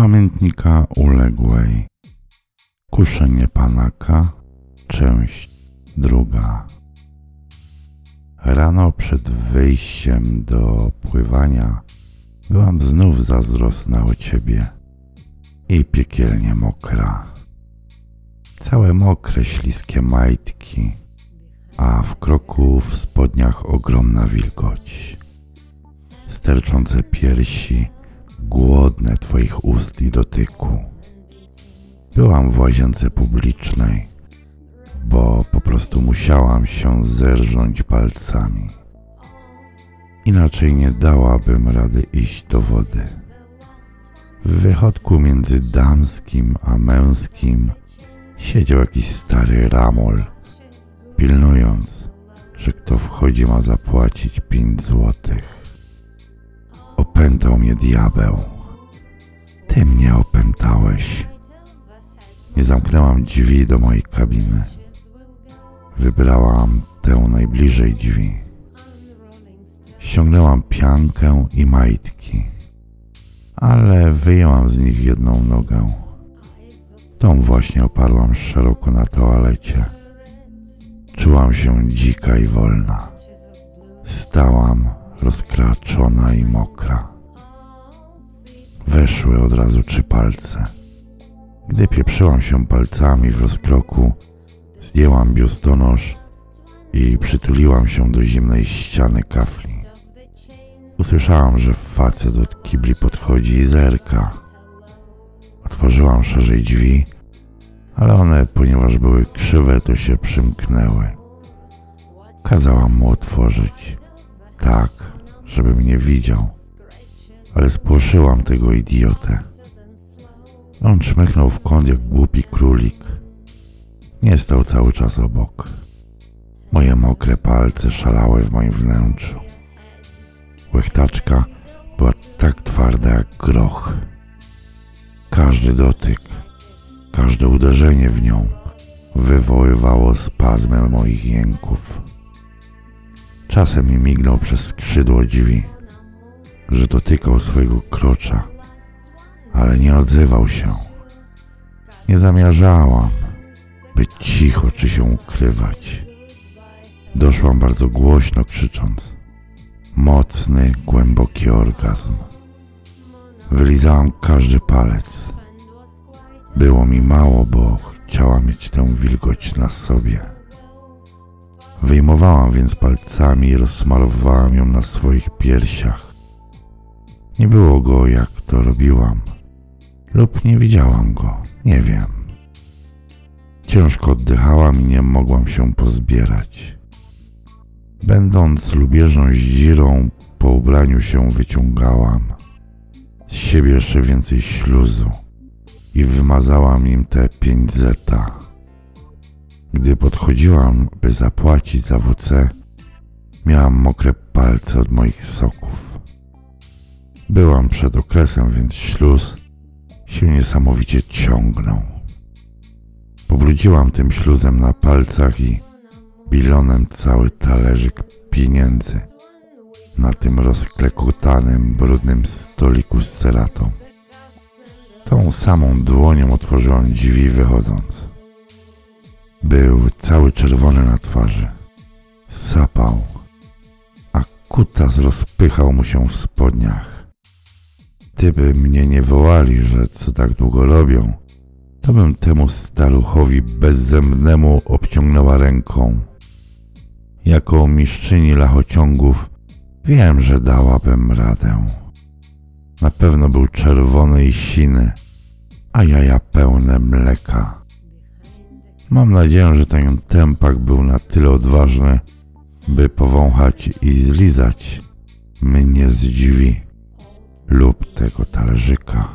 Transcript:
pamiętnika uległej. Kuszenie panaka, część druga. Rano przed wyjściem do pływania byłam znów zazdrosna o ciebie i piekielnie mokra. Całe mokre, śliskie majtki, a w kroku w spodniach ogromna wilgoć. Sterczące piersi, głodne Twoich ust i dotyku. Byłam w łazience publicznej, bo po prostu musiałam się zerżnąć palcami. Inaczej nie dałabym rady iść do wody. W wychodku między damskim a męskim siedział jakiś stary ramol, pilnując, że kto wchodzi ma zapłacić pięć złotych. Opętał mnie diabeł. Ty mnie opętałeś. Nie zamknęłam drzwi do mojej kabiny. Wybrałam tę najbliżej drzwi. Ściągnęłam piankę i majtki, ale wyjęłam z nich jedną nogę. Tą właśnie oparłam szeroko na toalecie. Czułam się dzika i wolna. Stałam rozkraczona i mokra. Weszły od razu trzy palce. Gdy pieprzyłam się palcami w rozkroku, zdjęłam biustonosz i przytuliłam się do zimnej ściany kafli. Usłyszałam, że facet od kibli podchodzi i zerka. Otworzyłam szerzej drzwi, ale one, ponieważ były krzywe, to się przymknęły. Kazałam mu otworzyć, tak, żeby mnie widział, ale spłoszyłam tego idiotę. On czmychnął w kąt jak głupi królik. Nie stał cały czas obok. Moje mokre palce szalały w moim wnętrzu. Łechtaczka była tak twarda jak groch. Każdy dotyk, każde uderzenie w nią wywoływało spazmę moich jęków. Czasem mi mignął przez skrzydło drzwi, że dotykał swojego krocza, ale nie odzywał się. Nie zamierzałam być cicho czy się ukrywać. Doszłam bardzo głośno krzycząc. Mocny, głęboki orgazm. Wylizałam każdy palec. Było mi mało, bo chciałam mieć tę wilgoć na sobie. Wyjmowałam więc palcami i rozsmarowałam ją na swoich piersiach. Nie było go, jak to robiłam, lub nie widziałam go, nie wiem. Ciężko oddychałam i nie mogłam się pozbierać. Będąc lubieżną zdzirą, po ubraniu się wyciągałam z siebie jeszcze więcej śluzu i wymazałam im te pięć zeta. Gdy podchodziłam, by zapłacić za WC, miałam mokre palce od moich soków. Byłam przed okresem, więc śluz się niesamowicie ciągnął. Pobrudziłam tym śluzem na palcach i bilonem cały talerzyk pieniędzy na tym rozklekutanym, brudnym stoliku z ceratą. Tą samą dłonią otworzyłam drzwi wychodząc. Był cały czerwony na twarzy. Sapał, a kutas rozpychał mu się w spodniach. Gdyby mnie nie wołali, że co tak długo robią, to bym temu staruchowi bezzębnemu obciągnęła ręką. Jako mistrzyni lachociągów wiem, że dałabym radę. Na pewno był czerwony i siny, a jaja pełne mleka. Mam nadzieję, że ten tempak był na tyle odważny, by powąchać i zlizać mnie z drzwi lub tego talerzyka.